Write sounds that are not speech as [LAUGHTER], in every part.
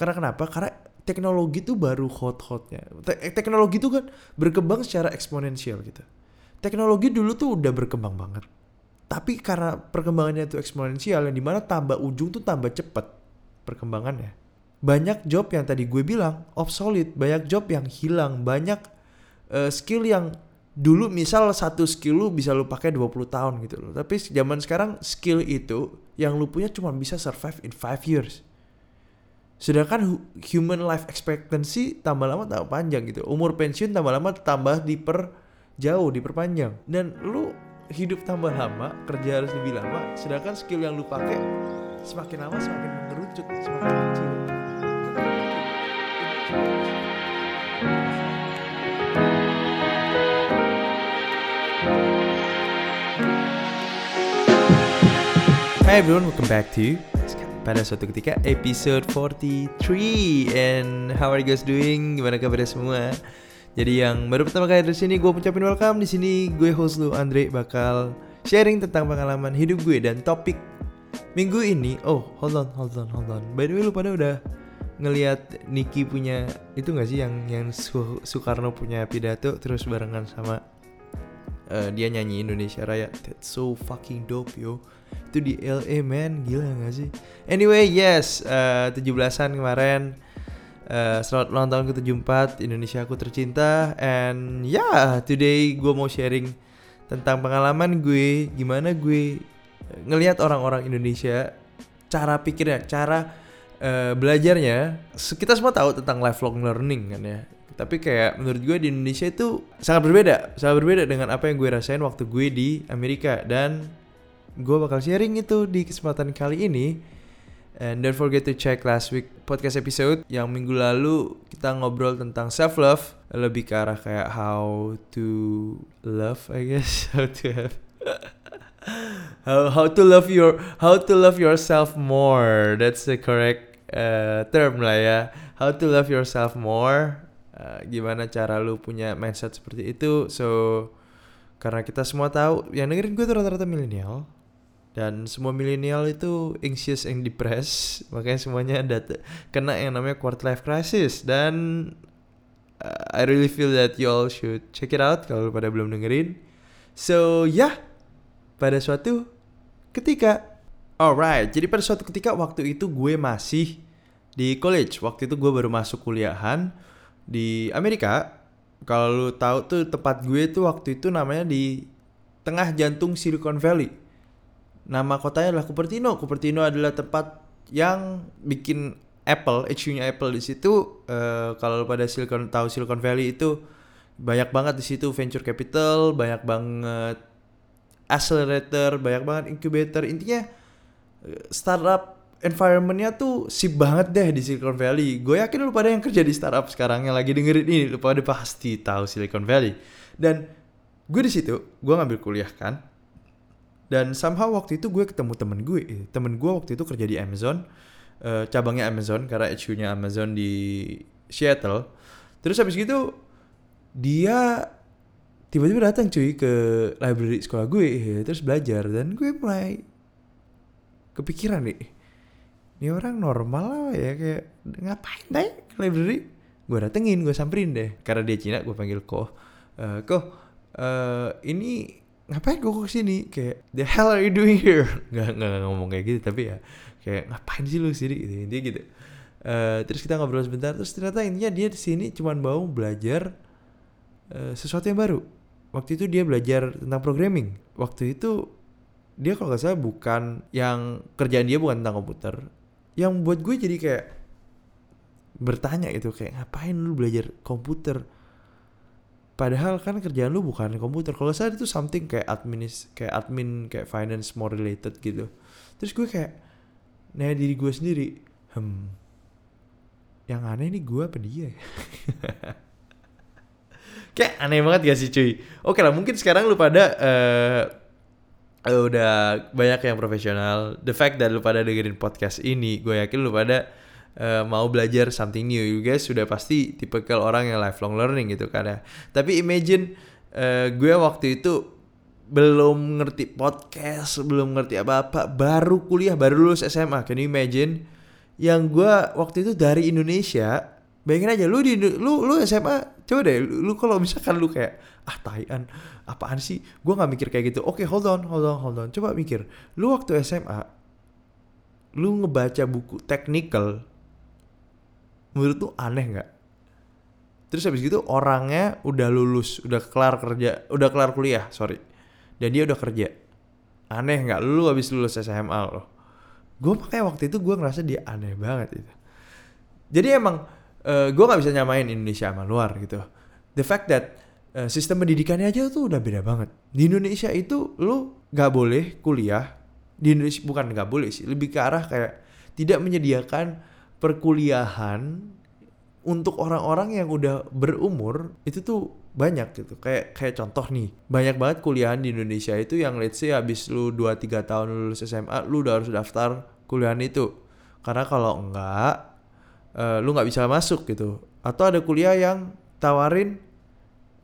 Karena kenapa? Karena teknologi itu baru hot-hotnya. Te- teknologi itu kan berkembang secara eksponensial gitu. Teknologi dulu tuh udah berkembang banget. Tapi karena perkembangannya itu eksponensial yang di mana tambah ujung tuh tambah cepet perkembangannya. Banyak job yang tadi gue bilang obsolete, banyak job yang hilang, banyak eh, skill yang dulu misal satu skill lu bisa lu pakai 20 tahun gitu loh. Tapi zaman sekarang skill itu yang lu punya cuma bisa survive in 5 years. Sedangkan hu- human life expectancy tambah lama tambah panjang gitu. Umur pensiun tambah lama tambah diper jauh, diperpanjang. Dan lu hidup tambah lama, kerja harus lebih lama, sedangkan skill yang lu pakai semakin lama semakin mengerucut, semakin kecil. Hi everyone, welcome back to pada suatu ketika episode 43 and how are you guys doing? Gimana kabarnya semua? Jadi yang baru pertama kali di sini gue ucapin welcome di sini gue host lu Andre bakal sharing tentang pengalaman hidup gue dan topik minggu ini. Oh, hold on, hold on, hold on. By the way lu pada udah ngelihat Niki punya itu gak sih yang yang Soekarno punya pidato terus barengan sama eh, dia nyanyi Indonesia Raya. That's so fucking dope yo. Itu di LA man, gila gak sih? Anyway, yes, eh, 17-an kemarin eh, selamat ulang tahun ke-74 Indonesia aku tercinta and yeah, today gue mau sharing tentang pengalaman gue gimana gue ngelihat orang-orang Indonesia cara pikirnya, cara eh, belajarnya. Kita semua tahu tentang lifelong learning kan ya. Tapi kayak menurut gue di Indonesia itu sangat berbeda, sangat berbeda dengan apa yang gue rasain waktu gue di Amerika dan gue bakal sharing itu di kesempatan kali ini. And don't forget to check last week podcast episode yang minggu lalu kita ngobrol tentang self love lebih ke arah kayak how to love I guess. [LAUGHS] How to have. How how to love your how to love yourself more. That's the correct uh, term lah ya. How to love yourself more. Uh, gimana cara lu punya mindset seperti itu. So karena kita semua tahu yang dengerin gue tuh rata-rata milenial dan semua milenial itu anxious and depressed. Makanya semuanya dat kena yang namanya quarter life crisis. Dan uh, I really feel that you all should check it out kalau pada belum dengerin. So ya yeah, pada suatu ketika. Alright jadi pada suatu ketika waktu itu gue masih di college. Waktu itu gue baru masuk kuliahan di Amerika. Kalau lu tahu tuh tempat gue tuh waktu itu namanya di tengah jantung Silicon Valley Nama kotanya adalah Cupertino. Cupertino adalah tempat yang bikin Apple, HQ-nya Apple di situ. eh, kalau pada Silicon tahu Silicon Valley itu banyak banget di situ venture capital, banyak banget accelerator, banyak banget incubator. Intinya eh, startup environmentnya tuh sip banget deh di Silicon Valley. Gue yakin lu pada yang kerja di startup sekarang yang lagi dengerin ini, lu pada pasti tahu Silicon Valley. Dan gue di situ, gue ngambil kuliah kan. Dan somehow waktu itu gue ketemu temen gue. Eh, Temen gue waktu itu kerja di Amazon. eh, cabangnya Amazon karena HQ-nya Amazon di Seattle. Terus habis gitu dia tiba-tiba datang cuy ke library sekolah gue eh, terus belajar dan gue mulai kepikiran nih ini orang normal lah ya kayak ngapain deh ke library gue datengin gue samperin deh karena dia Cina gue panggil koh Eh, koh eh, ini ngapain kok ke sini kayak the hell are you doing here? [LAUGHS] Nggak nggak ngomong kayak gitu tapi ya kayak ngapain sih lu sini? Gitu intinya gitu. Eh, terus kita ngobrol sebentar terus ternyata intinya dia di sini cuman mau belajar eh, sesuatu yang baru. Waktu itu dia belajar tentang programming. Waktu itu dia kalau nggak salah bukan yang kerjaan dia bukan tentang komputer. Yang buat gue jadi kayak bertanya gitu kayak ngapain lu belajar komputer padahal kan kerjaan lu bukan komputer. Kalau salah itu something kayak adminis kayak admin kayak finance more related gitu. Terus gue kayak nanya diri gue sendiri. Hmm. Yang aneh nih gue apa dia ya? [LAUGHS] kayak aneh banget gak sih cuy? Oke lah mungkin sekarang lu pada eh, udah banyak yang profesional. The fact that lu pada dengerin podcast ini gue yakin lu pada eh, mau belajar something new. You guys sudah pasti tipikal orang yang lifelong learning gitu kan ya. Tapi imagine eh, gue waktu itu belum ngerti podcast belum ngerti apa-apa baru kuliah baru lulus SMA can you imagine? Yang gue waktu itu dari Indonesia bayangin aja lu di lu lu SMA coba deh lu, lu kalau misalkan lu kayak ah taian apaan sih? Gue nggak mikir kayak gitu. Oke hold on hold on hold on. Coba mikir lu waktu SMA lu ngebaca buku technical menurut tuh aneh nggak? Terus habis gitu orangnya udah lulus udah kelar kerja udah kelar kuliah sorry. Dan dia udah kerja. Aneh nggak? Lu habis lulus SMA loh. Gue makanya waktu itu gue ngerasa dia aneh banget itu. Jadi emang uh, eh, gue nggak bisa nyamain Indonesia sama luar gitu. The fact that uh, sistem pendidikannya aja tuh udah beda banget. Di Indonesia itu lu nggak boleh kuliah. Di Indonesia bukan nggak boleh sih lebih ke arah kayak tidak menyediakan perkuliahan untuk orang-orang yang udah berumur itu tuh banyak gitu. Kayak kayak contoh nih banyak banget kuliahan di Indonesia itu yang let's say habis lu 2 3 tahun lulus SMA lu udah harus daftar kuliahan itu. Karena kalau enggak uh, lu nggak bisa masuk gitu. Atau ada kuliah yang tawarin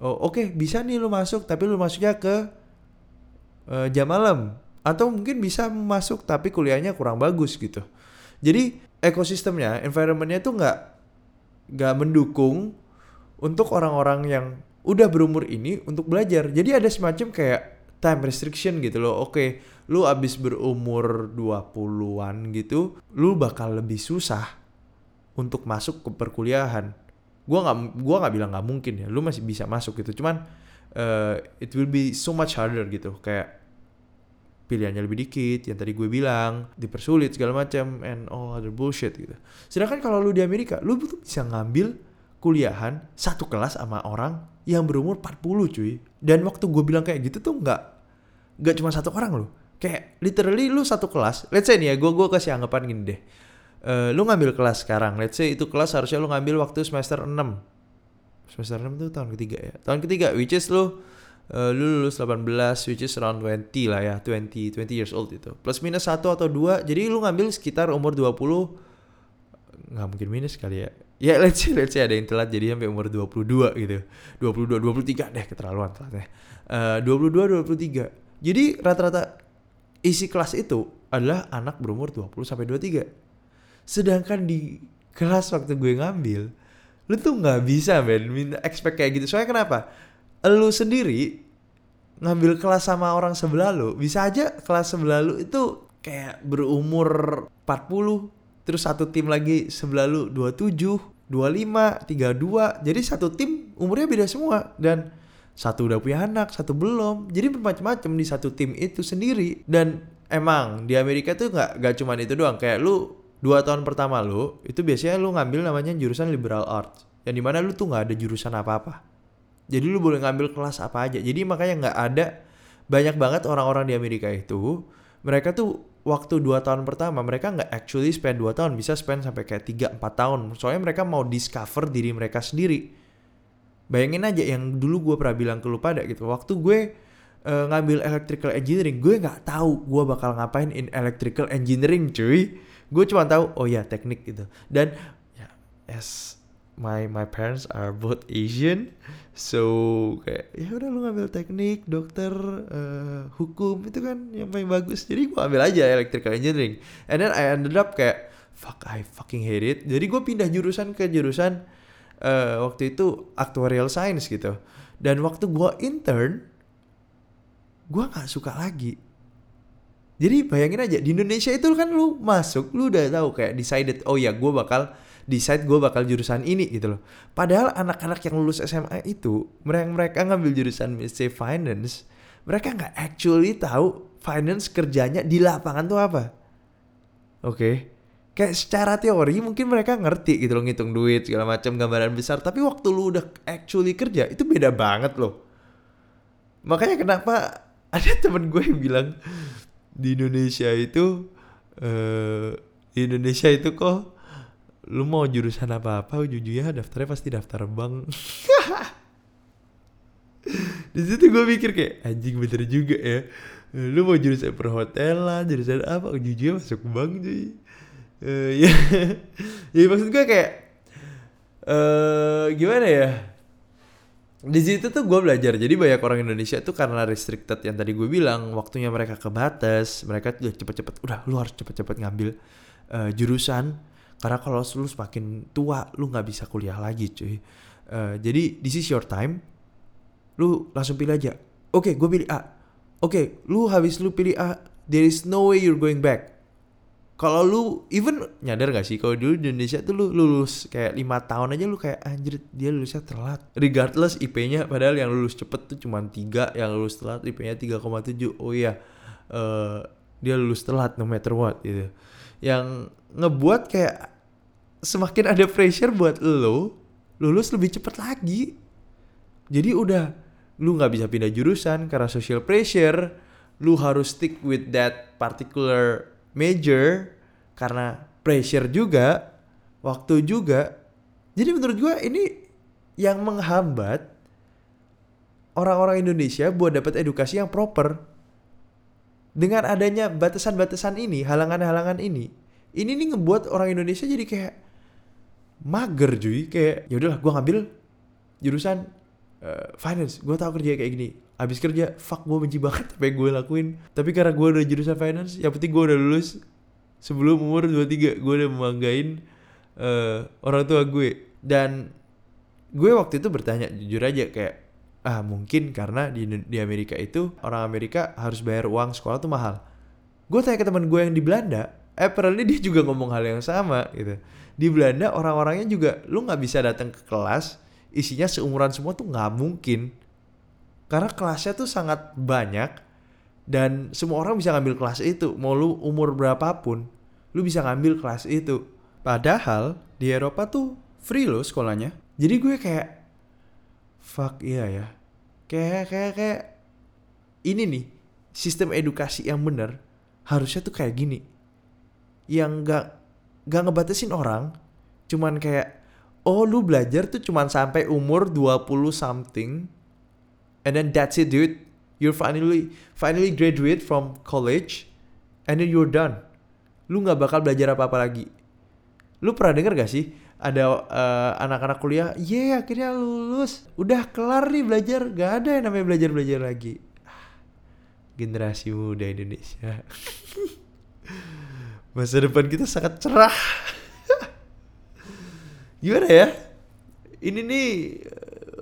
oh oke okay, bisa nih lu masuk tapi lu masuknya ke uh, jam malam. Atau mungkin bisa masuk tapi kuliahnya kurang bagus gitu jadi ekosistemnya environmentnya tuh nggak nggak mendukung untuk orang-orang yang udah berumur ini untuk belajar. Jadi ada semacam kayak time restriction gitu loh. Oke lu abis berumur 20-an gitu lu bakal lebih susah untuk masuk ke perkuliahan. Gue nggak gua nggak bilang nggak mungkin ya lu masih bisa masuk gitu. Cuman uh, it will be so much harder gitu. Kayak pilihannya lebih dikit yang tadi gue bilang dipersulit segala macam and all other bullshit gitu. Sedangkan kalau lu di Amerika lu tuh bisa ngambil kuliahan satu kelas sama orang yang berumur 40 cuy. Dan waktu gue bilang kayak gitu tuh nggak nggak cuma satu orang loh. Kayak literally lu satu kelas let's say nih ya gue gue kasih anggapan gini deh. Uh, lu ngambil kelas sekarang let's say itu kelas harusnya lu ngambil waktu semester 6 semester 6 itu tahun ketiga ya? Tahun ketiga which is lu uh, lu lulus 18 which is around 20 lah ya 20 20 years old itu. Plus minus satu atau dua jadi lu ngambil sekitar umur 20 nggak mungkin minus kali ya. Ya let's say let's say ada yang telat jadi sampai umur 22 gitu. 22 23 deh keterlaluan telatnya. Uh, 22 23 jadi rata-rata isi kelas itu adalah anak berumur 20 sampai 23 sedangkan di kelas waktu gue ngambil lu tuh nggak bisa men minta expect kayak gitu. Soalnya kenapa lu sendiri ngambil kelas sama orang sebelah lu bisa aja kelas sebelah lu itu kayak berumur 40 terus satu tim lagi sebelah lu 27 25 32 jadi satu tim umurnya beda semua. Dan satu udah punya anak satu belum. Jadi bermacam-macam di satu tim itu sendiri. Dan emang di Amerika tuh nggak nggak cuma itu doang. Kayak lu dua tahun pertama lu itu biasanya lu ngambil namanya jurusan liberal arts yang di mana lu tuh nggak ada jurusan apa-apa jadi lu boleh ngambil kelas apa aja. Jadi makanya nggak ada banyak banget orang-orang di Amerika itu mereka tuh waktu dua tahun pertama mereka nggak actually spend dua tahun bisa spend sampai kayak tiga empat tahun. Soalnya mereka mau discover diri mereka sendiri. Bayangin aja yang dulu gue pernah bilang ke lu pada gitu. Waktu gue uh, ngambil electrical engineering gue nggak tahu gue bakal ngapain in electrical engineering cuy. Gue cuma tahu oh ya teknik gitu. Dan ya as my my parents are both Asian. So kayak ya udah lu ngambil teknik dokter uh, hukum itu kan yang paling bagus. Jadi gue ambil aja electrical engineering. And then I ended up kayak fuck I fucking hate it. Jadi gue pindah jurusan ke jurusan uh, waktu itu actuarial science gitu. Dan waktu gue intern gue nggak suka lagi. Jadi bayangin aja di Indonesia itu kan lu masuk, lu udah tahu kayak decided oh ya gue bakal decide gue bakal jurusan ini gitu loh. Padahal anak-anak yang lulus SMA itu mereka mereka ngambil jurusan say finance, mereka nggak actually tahu finance kerjanya di lapangan tuh apa. Oke. Okay? Kayak secara teori mungkin mereka ngerti gitu loh ngitung duit segala macam gambaran besar, tapi waktu lu udah actually kerja itu beda banget loh. Makanya kenapa ada temen gue yang bilang di Indonesia itu uh, di Indonesia itu kok lu mau jurusan apa apa ujung-ujungnya daftarnya pasti daftar bank. [LAUGHS] Di situ gue mikir kayak anjing bener juga ya. Lu mau jurusan perhotelan jurusan apa? Ujung-ujungnya masuk bank cuy. Uh, ya [LAUGHS] ya maksud gue kayak uh, gimana ya? Di situ tuh gue belajar. Jadi banyak orang Indonesia tuh karena restricted yang tadi gue bilang waktunya mereka kebatas mereka tuh cepet-cepet udah lu harus cepet-cepet ngambil uh, jurusan karena kalau lu semakin tua lu nggak bisa kuliah lagi cuy. Uh, jadi this is your time. Lu langsung pilih aja. Oke okay, gue pilih A. Oke okay, lu habis lu pilih A there is no way you're going back. Kalau lu even nyadar gak sih kalau dulu di Indonesia tuh lu lulus kayak lima tahun aja lu kayak anjir dia lulusnya telat. Regardless IP-nya padahal yang lulus cepet tuh cuma tiga yang lulus telat IP-nya 3,7 oh iya uh, dia lulus telat no matter what gitu yang ngebuat kayak semakin ada pressure buat lo lulus lebih cepet lagi jadi udah lu nggak bisa pindah jurusan karena social pressure lu harus stick with that particular major karena pressure juga, waktu juga. Jadi menurut gue ini yang menghambat orang-orang Indonesia buat dapat edukasi yang proper. Dengan adanya batasan-batasan ini, halangan-halangan ini, ini nih ngebuat orang Indonesia jadi kayak mager cuy, kayak ya udahlah gue ngambil jurusan uh, finance, gue tau kerja kayak gini. Abis kerja, fuck gue benci banget apa yang gue lakuin. Tapi karena gue udah jurusan finance, yang penting gue udah lulus, sebelum umur 23 gue udah membanggain uh, orang tua gue dan gue waktu itu bertanya jujur aja kayak ah mungkin karena di di Amerika itu orang Amerika harus bayar uang sekolah tuh mahal. Gue tanya ke teman gue yang di Belanda apparently dia juga ngomong hal yang sama gitu. Di Belanda orang-orangnya juga lu nggak bisa datang ke kelas isinya seumuran semua tuh nggak mungkin. Karena kelasnya tuh sangat banyak dan semua orang bisa ngambil kelas itu. Mau lu umur berapapun lu bisa ngambil kelas itu. Padahal di Eropa tuh free loh sekolahnya. Jadi gue kayak fuck iya ya. Kayak kayak kayak ini nih sistem edukasi yang bener harusnya tuh kayak gini. Yang gak gak ngebatasin orang cuman kayak oh lu belajar tuh cuman sampai umur 20 something and then that's it dude. You finally finally graduate from college and then you're done. Lu nggak bakal belajar apa apa lagi. Lu pernah denger gak sih ada uh, anak-anak kuliah ye yeah, akhirnya lulus. Udah kelar nih belajar. Gak ada yang namanya belajar belajar lagi. Generasi muda Indonesia. [LAUGHS] Masa depan kita sangat cerah. [LAUGHS] Gimana ya? Ini nih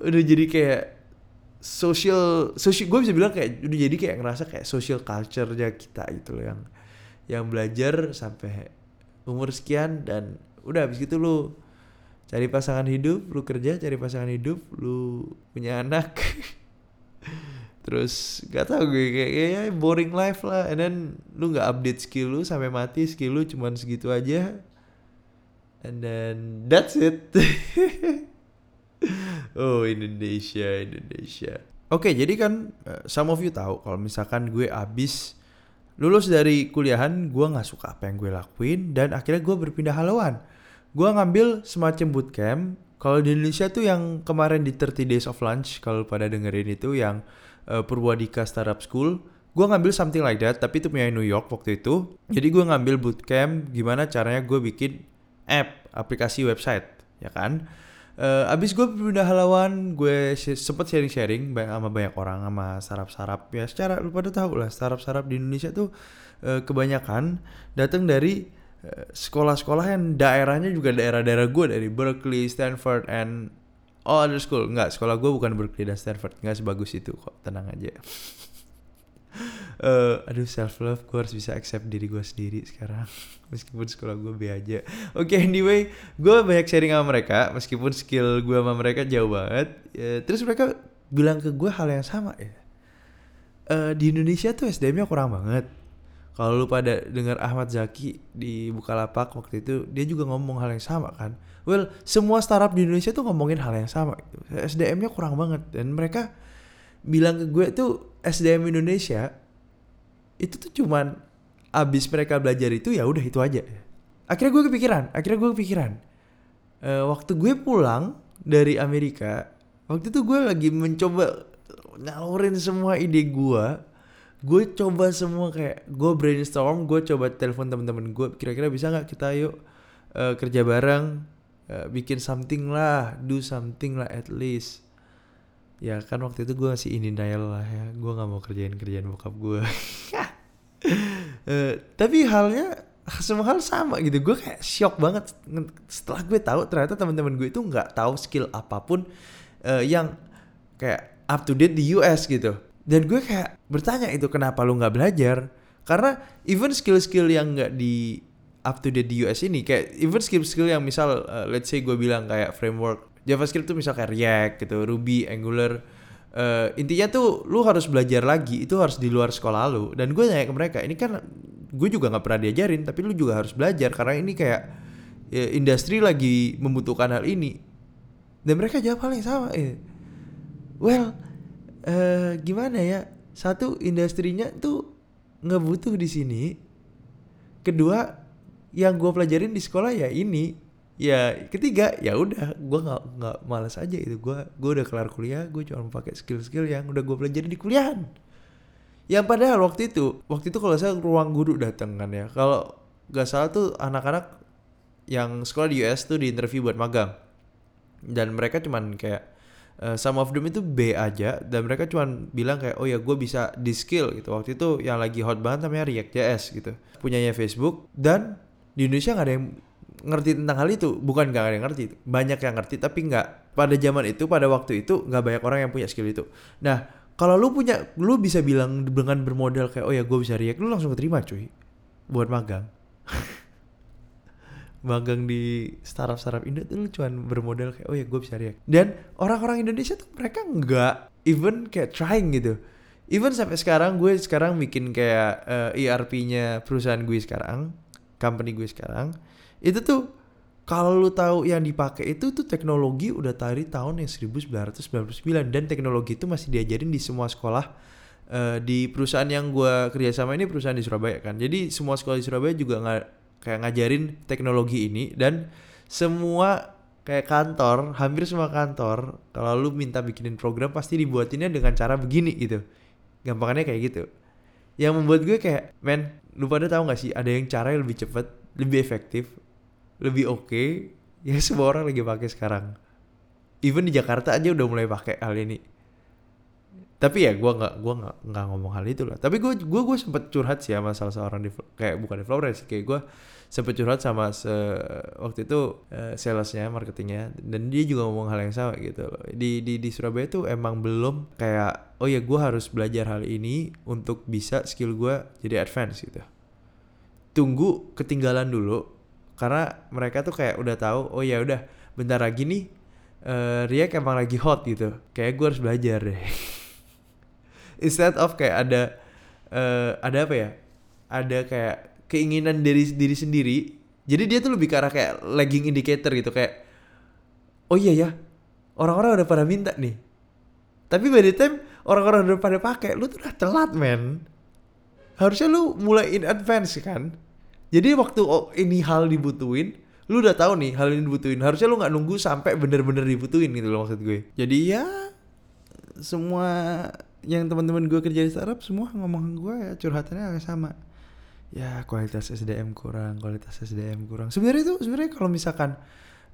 udah jadi kayak social social gue bisa bilang kayak udah jadi kayak ngerasa kayak social culture-nya kita gitu loh yang yang belajar sampai umur sekian dan udah habis gitu lu cari pasangan hidup, lu kerja cari pasangan hidup, lu punya anak. [LAUGHS] Terus gak tau gue kayak, kayak boring life lah and then lu nggak update skill lu sampai mati skill lu cuman segitu aja. And then that's it. [LAUGHS] oh Indonesia Indonesia oke jadi kan uh, some of you tahu kalau misalkan gue abis lulus dari kuliahan gue nggak suka apa yang gue lakuin dan akhirnya gue berpindah haluan gue ngambil semacam bootcamp. Kalau di Indonesia tuh yang kemarin di 30 Days of Lunch kalau pada dengerin itu yang uh, Purwadika Startup School gue ngambil something like that tapi itu punya New York waktu itu. Jadi gue ngambil bootcamp gimana caranya gue bikin app aplikasi website ya kan? Uh, abis gue pindah halawan, gue sempet sharing-sharing sama banyak orang sama sarap-sarap. Ya secara lu pada tahu lah sarap-sarap di Indonesia tuh uh, kebanyakan datang dari sekolah-sekolah yang daerahnya juga daerah-daerah gue dari Berkeley, Stanford, and all other school. Enggak, sekolah gue bukan Berkeley dan Stanford, nggak sebagus itu kok, tenang aja. uh, [LAUGHS] aduh self love gue harus bisa accept diri gue sendiri sekarang. [LAUGHS] Meskipun sekolah gue be aja. Oke okay, anyway gue banyak sharing sama mereka meskipun skill gue sama mereka jauh banget. Uh, terus mereka bilang ke gue hal yang sama ya. Uh, di Indonesia tuh SDM-nya kurang banget kalau lu pada dengar Ahmad Zaki di Bukalapak waktu itu dia juga ngomong hal yang sama kan. Well semua startup di Indonesia tuh ngomongin hal yang sama gitu. SDM-nya kurang banget. Dan mereka bilang ke gue tuh SDM Indonesia itu tuh cuman abis mereka belajar itu ya udah itu aja. Akhirnya gue kepikiran akhirnya gue kepikiran. Uh, waktu gue pulang dari Amerika waktu itu gue lagi mencoba nyalurin semua ide gue gue coba semua kayak gue brainstorm gue coba telepon teman-teman gue kira-kira bisa nggak kita yuk uh, kerja bareng uh, bikin something lah do something lah at least. Ya kan waktu itu gue masih ini denial lah ya gue nggak mau kerjain kerjaan bokap gue [LAUGHS] uh, tapi halnya semua hal sama gitu. Gue kayak shock banget setelah gue tahu ternyata teman-teman gue itu nggak tahu skill apa pun uh, yang kayak up to date di US gitu dan gue kayak bertanya itu kenapa lu nggak belajar? Karena even skill-skill yang nggak di up to date di US ini kayak even skill-skill yang misal uh, let's say gue bilang kayak framework JavaScript tuh misal kayak React gitu Ruby Angular uh, intinya tuh lu harus belajar lagi itu harus di luar sekolah lu. Dan gue nanya ke mereka ini kan gue juga nggak pernah diajarin tapi lu juga harus belajar karena ini kayak ya, industri lagi membutuhkan hal ini. Dan mereka jawab hal yang sama eh well uh, gimana ya? Satu industrinya tuh nggak butuh di sini. Kedua yang gue pelajarin di sekolah ya ini. Ya ketiga ya udah gue nggak nggak malas aja itu. Gue gue udah kelar kuliah gue cuma pakai skill-skill yang udah gue pelajarin di kuliahan. Yang padahal waktu itu waktu itu kalau saya ruang guru datang kan ya. Kalau nggak salah tuh anak-anak yang sekolah di US tuh di interview buat magang. Dan mereka cuman kayak uh, some of them itu B aja dan mereka cuma bilang kayak oh ya gue bisa di skill gitu. Waktu itu yang lagi hot banget namanya React JS gitu punyanya Facebook. Dan di Indonesia nggak ada yang ngerti tentang hal itu. Bukan nggak ada yang ngerti banyak yang ngerti tapi nggak. Pada zaman itu pada waktu itu nggak banyak orang yang punya skill itu. Nah kalau lu punya lu bisa bilang dengan bermodal kayak oh ya gue bisa React lu langsung keterima cuy. Buat magang [LAUGHS] magang di startup startup Indo tuh cuman bermodal kayak oh ya gue bisa react. Dan orang-orang Indonesia tuh mereka nggak even kayak trying gitu. Even sampai sekarang gue sekarang bikin kayak uh, eh, ERP-nya perusahaan gue sekarang company gue sekarang itu tuh kalau lu tahu yang dipakai itu tuh teknologi udah dari tahun yang 1999 dan teknologi itu masih diajarin di semua sekolah uh, di perusahaan yang gue kerjasama ini perusahaan di Surabaya kan. Jadi semua sekolah di Surabaya juga nggak kayak ngajarin teknologi ini dan semua kayak kantor, hampir semua kantor kalau lu minta bikinin program pasti dibuatinnya dengan cara begini gitu. Gampangannya kayak gitu. Yang membuat gue kayak, men, lu pada tahu gak sih ada yang cara yang lebih cepet, lebih efektif, lebih oke, [LAUGHS] okay, ya semua orang lagi pakai sekarang. Even di Jakarta aja udah mulai pakai hal ini tapi ya gue nggak gue nggak nggak ngomong hal itu lah tapi gue gue gue sempet curhat sih sama salah seorang di kayak bukan developer sih kayak gue sempet curhat sama se waktu itu uh, salesnya marketingnya dan dia juga ngomong hal yang sama gitu loh. Di di di Surabaya tuh emang belum kayak oh ya gue harus belajar hal ini untuk bisa skill gue jadi advance gitu. Tunggu ketinggalan dulu karena mereka tuh kayak udah tahu oh ya udah bentar lagi nih uh, React emang lagi hot gitu. Kayak gue harus belajar deh. [LAUGHS] Instead of kayak ada uh, ada apa ya? Ada kayak keinginan dari diri sendiri. Jadi dia tuh lebih ke arah kayak lagging indicator gitu kayak oh iya ya orang-orang udah pada minta nih. Tapi by the time orang-orang udah pada pakai lu tuh udah telat men. Harusnya lu mulai in advance kan? Jadi waktu oh, ini hal dibutuhin lu udah tahu nih hal ini dibutuhin. Harusnya lu nggak nunggu sampai bener-bener dibutuhin gitu loh maksud gue. Jadi ya semua yang teman-teman gue kerja di startup semua ngomong gue ya curhatannya agak sama ya kualitas SDM kurang kualitas SDM kurang. Sebenarnya itu sebenarnya kalau misalkan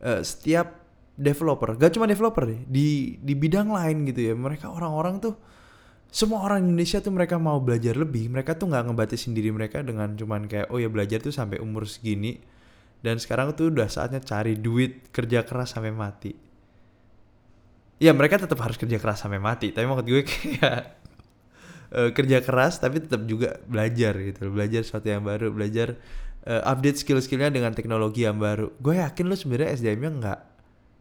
uh, setiap developer gak cuma developer deh di di bidang lain gitu ya mereka orang-orang tuh semua orang Indonesia tuh mereka mau belajar lebih mereka tuh nggak ngebatasin diri mereka dengan cuman kayak oh ya belajar tuh sampai umur segini dan sekarang tuh udah saatnya cari duit kerja keras sampai mati. Ya mereka tetap harus kerja keras sampai mati tapi maksud gue [LAUGHS] kayak uh, kerja keras tapi tetap juga belajar gitu. Belajar sesuatu yang baru belajar uh, update skill-skillnya dengan teknologi yang baru. Gue yakin lo sebenarnya SDM-nya nggak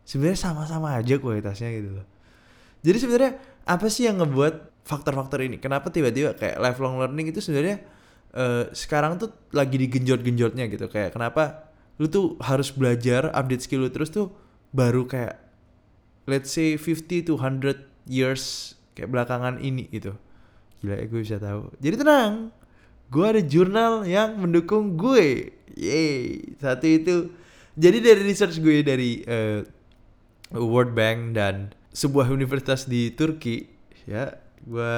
sebenarnya sama-sama aja kualitasnya gitu loh. Jadi sebenarnya apa sih yang ngebuat faktor-faktor ini? Kenapa tiba-tiba kayak lifelong learning itu sebenarnya uh, sekarang tuh lagi digenjot-genjotnya gitu? Kayak kenapa lu tuh harus belajar update skill lu terus tuh baru kayak let's say 50 to 100 years kayak belakangan ini gitu. Gila ya gue bisa tahu. Jadi tenang. Gue ada jurnal yang mendukung gue. Yeay. Satu itu. Jadi dari research gue dari uh, World Bank dan sebuah universitas di Turki ya gue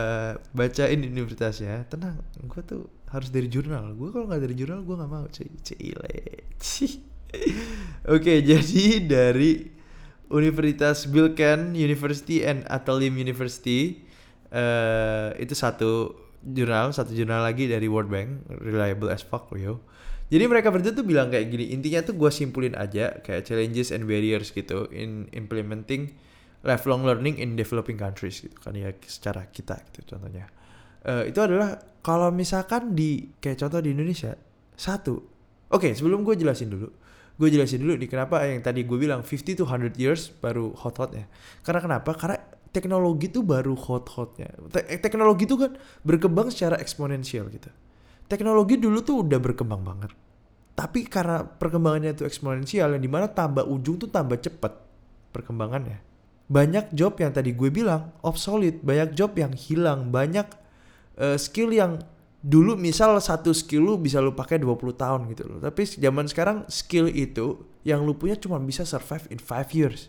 bacain universitasnya tenang gue tuh harus dari jurnal gue kalau nggak dari jurnal gue nggak mau cile [LAUGHS] oke jadi dari Universitas Bilken University and Atalim University uh, itu satu jurnal satu jurnal lagi dari World Bank reliable as fuck yo Jadi mereka berdua tuh bilang kayak gini, intinya tuh gue simpulin aja kayak challenges and barriers gitu in implementing lifelong learning in developing countries gitu kan ya secara kita gitu contohnya. Uh, itu adalah kalau misalkan di kayak contoh di Indonesia satu, oke okay, sebelum gue jelasin dulu, gue jelasin dulu nih kenapa yang tadi gue bilang 50 to 100 years baru hot hotnya. Karena kenapa? Karena teknologi tuh baru hot hotnya. Te teknologi tuh kan berkembang secara eksponensial gitu teknologi dulu tuh udah berkembang banget. Tapi karena perkembangannya itu eksponensial yang di mana tambah ujung tuh tambah cepet perkembangannya. Banyak job yang tadi gue bilang obsolete, banyak job yang hilang, banyak uh, skill yang dulu misal satu skill lu bisa lu pakai 20 tahun gitu loh. Tapi zaman sekarang skill itu yang lu punya cuma bisa survive in 5 years.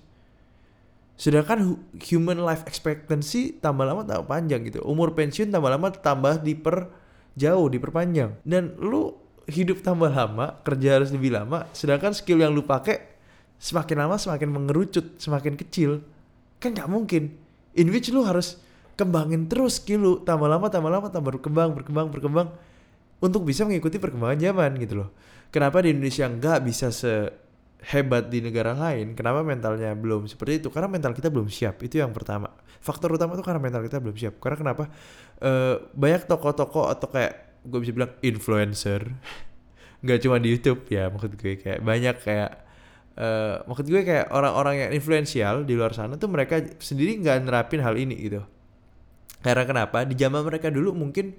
Sedangkan human life expectancy tambah lama tambah panjang gitu. Umur pensiun tambah lama tambah diper jauh diperpanjang. Dan lu hidup tambah lama kerja harus lebih lama sedangkan skill yang lu pakai semakin lama semakin mengerucut semakin kecil kan nggak mungkin. In which lu harus kembangin terus skill lu tambah lama tambah lama tambah berkembang berkembang berkembang untuk bisa mengikuti perkembangan zaman gitu loh. Kenapa di Indonesia nggak bisa sehebat di negara lain kenapa mentalnya belum seperti itu? Karena mental kita belum siap itu yang pertama. Faktor utama itu karena mental kita belum siap. Karena kenapa? Uh, banyak toko-toko atau kayak gue bisa bilang influencer. Nggak cuma di YouTube ya maksud gue. Kayak banyak kayak uh, maksud gue kayak orang-orang yang influensial di luar sana tuh mereka sendiri nggak nerapin hal ini gitu. Karena kenapa? Di zaman mereka dulu mungkin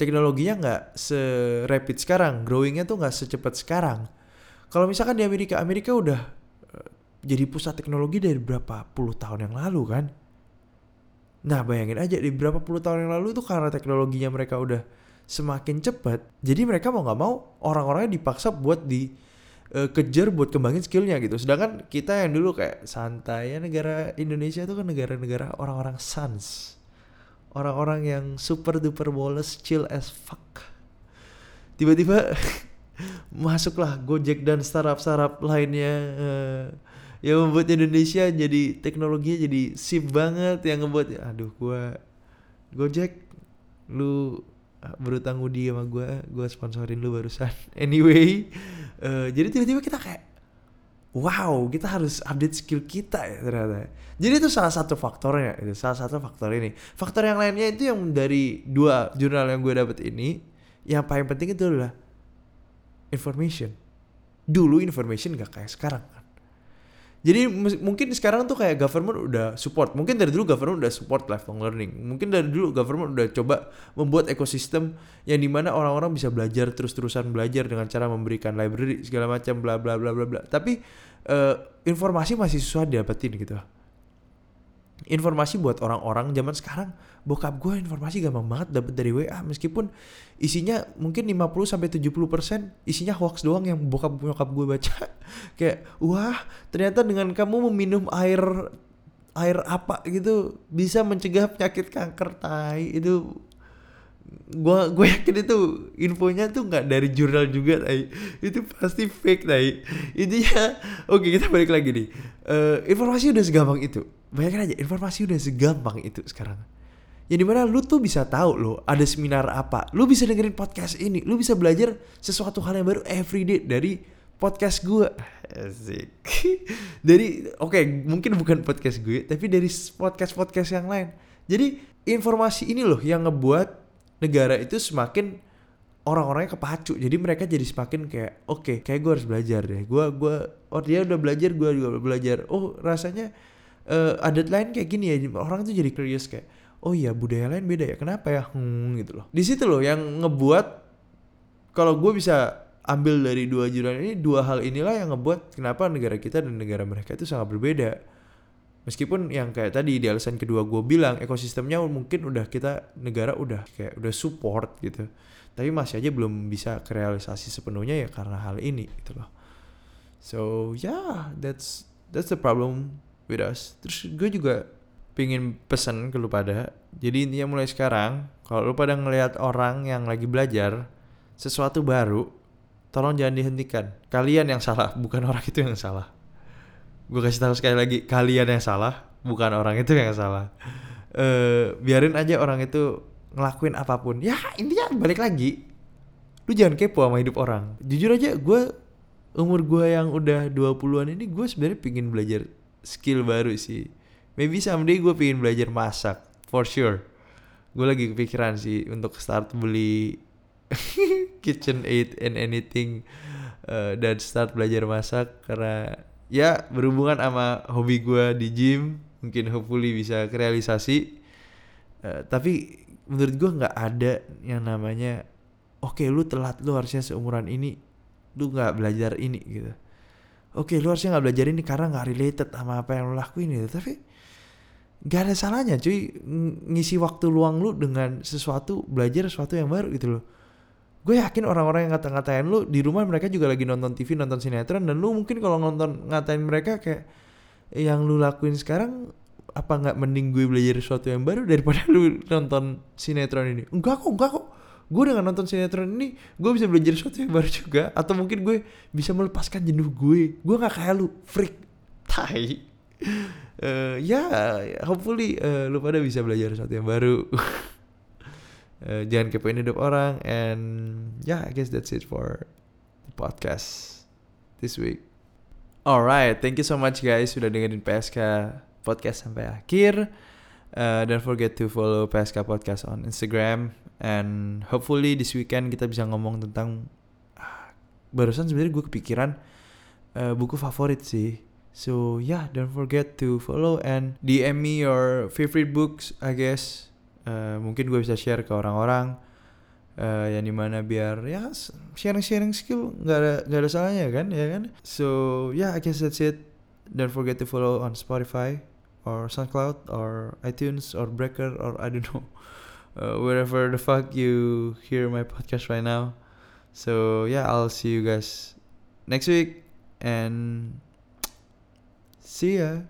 teknologinya nggak se-rapid sekarang. Growingnya tuh nggak secepat sekarang kalau misalkan di Amerika Amerika udah uh, jadi pusat teknologi dari berapa puluh tahun yang lalu kan Nah bayangin aja di berapa puluh tahun yang lalu itu karena teknologinya mereka udah semakin cepat, jadi mereka mau nggak mau orang-orangnya dipaksa buat di uh, kejar buat kembangin skillnya gitu. Sedangkan kita yang dulu kayak santai ya negara Indonesia itu kan negara-negara orang-orang sans, orang-orang yang super duper boles, chill as fuck. Tiba-tiba [LAUGHS] masuklah Gojek dan startup-startup lainnya. Uh, yang membuat Indonesia jadi teknologinya jadi sip banget yang ngebuat aduh gua Gojek lu ah, berutang budi sama gua gua sponsorin lu barusan. [LAUGHS] Anyway uh, jadi tiba-tiba kita kayak wow kita harus update skill kita ya ternyata. Jadi itu salah satu faktornya itu salah satu faktor ini. Faktor yang lainnya itu yang dari dua jurnal yang gue dapet ini yang paling penting itu adalah information dulu information gak kayak sekarang jadi mungkin sekarang tuh kayak government udah support. Mungkin dari dulu government udah support lifelong learning. Mungkin dari dulu government udah coba membuat ekosistem yang di mana orang-orang bisa belajar terus-terusan belajar dengan cara memberikan library segala macam bla bla bla bla bla. Tapi uh, informasi masih susah didapetin gitu informasi buat orang-orang zaman sekarang. Bokap gue informasi gampang banget dapet dari WA meskipun isinya mungkin 50 sampai 70% isinya hoax doang yang bokap bokap gue baca. [LAUGHS] Kayak wah ternyata dengan kamu meminum air air apa gitu bisa mencegah penyakit kanker tai. Itu gua gue yakin itu infonya tuh nggak dari jurnal juga tai. Itu pasti fake tai. Intinya oke kita balik lagi nih. Uh, informasi udah segampang itu bayangin aja informasi udah segampang itu sekarang. Yang di mana lu tuh bisa tahu lo ada seminar apa. Lu bisa dengerin podcast ini. Lu bisa belajar sesuatu hal yang baru everyday dari podcast gue asik. [LAUGHS] Dari oke okay, mungkin bukan podcast gue tapi dari podcast podcast yang lain. Jadi informasi ini loh yang ngebuat negara itu semakin orang-orangnya kepacu. Jadi mereka jadi semakin kayak oke okay, kayak gue harus belajar deh. Gue gue oh dia udah belajar gue juga belajar. Oh rasanya uh, adat lain kayak gini ya orang itu jadi curious kayak oh iya budaya lain beda ya kenapa ya? Hmm gitu loh. Di situ loh yang ngebuat kalau gue bisa ambil dari dua jurnal ini dua hal inilah yang ngebuat kenapa negara kita dan negara mereka itu sangat berbeda. Meskipun yang kayak tadi di alasan kedua gue bilang ekosistemnya mungkin udah kita negara udah kayak udah support gitu. Tapi masih aja belum bisa kerealisasi sepenuhnya ya karena hal ini gitu loh. So yeah that's that's the problem with us. Terus gue juga pingin pesan ke lu pada. Jadi intinya mulai sekarang kalau lu pada ngelihat orang yang lagi belajar sesuatu baru tolong jangan dihentikan. Kalian yang salah bukan [LAUGHS] orang itu yang salah. Gue kasih tahu sekali lagi kalian yang salah bukan orang itu yang salah. Uh, biarin aja orang itu ngelakuin apa pun. Ya intinya balik lagi. Lu jangan kepo sama hidup orang. Jujur aja gue umur gue yang udah 20-an ini gue sebenarnya pingin belajar skill baru sih. Maybe someday gue pingin belajar masak for sure. Gue lagi kepikiran sih untuk start beli [LAUGHS] kitchen aid and anything uh, dan start belajar masak karena ya berhubungan sama hobi gue di gym mungkin hopefully bisa kerealisasi. Uh, tapi menurut gue nggak ada yang namanya oke okay, lu telat lu harusnya seumuran ini lu nggak belajar ini gitu oke okay, lu harusnya nggak belajar ini karena nggak related sama apa yang lu lakuin gitu. Tapi nggak ada salahnya cuy ngisi waktu luang lu dengan sesuatu belajar sesuatu yang baru gitu loh. Gue yakin orang-orang yang ngata-ngatain lu di rumah mereka juga lagi nonton TV nonton sinetron dan lu mungkin kalau nonton ngatain mereka kayak yang lu lakuin sekarang apa nggak mending gue belajar sesuatu yang baru daripada [LAUGHS] lu nonton sinetron ini? Enggak kok enggak kok gue dengan nonton sinetron ini gue bisa belajar sesuatu yang baru juga. Atau mungkin gue bisa melepaskan jenuh gue. Gue nggak kayak lu freak. Tai. Uh, ya yeah, hopefully uh, lu pada bisa belajar sesuatu yang baru. Uh, [LAUGHS] jangan kepoin hidup orang. And yeah I guess that's it for the podcast this week. Alright thank you so much guys sudah dengerin PSK podcast sampai akhir Uh, don't forget to follow PSK Podcast on Instagram and hopefully this weekend kita bisa ngomong tentang uh, barusan sebenarnya gue kepikiran uh, buku favorit sih. So yeah, don't forget to follow and DM me your favorite books, I guess. Uh, mungkin gue bisa share ke orang-orang uh, yang di mana biar ya sharing-sharing skill nggak ada nggak ada salahnya kan ya kan. So yeah, I guess that's it. Don't forget to follow on Spotify or SoundCloud or iTunes or Breaker or I don't know [LAUGHS] uh, wherever the fuck you hear my podcast right now. So yeah, I'll see you guys next week and [TSK] see ya.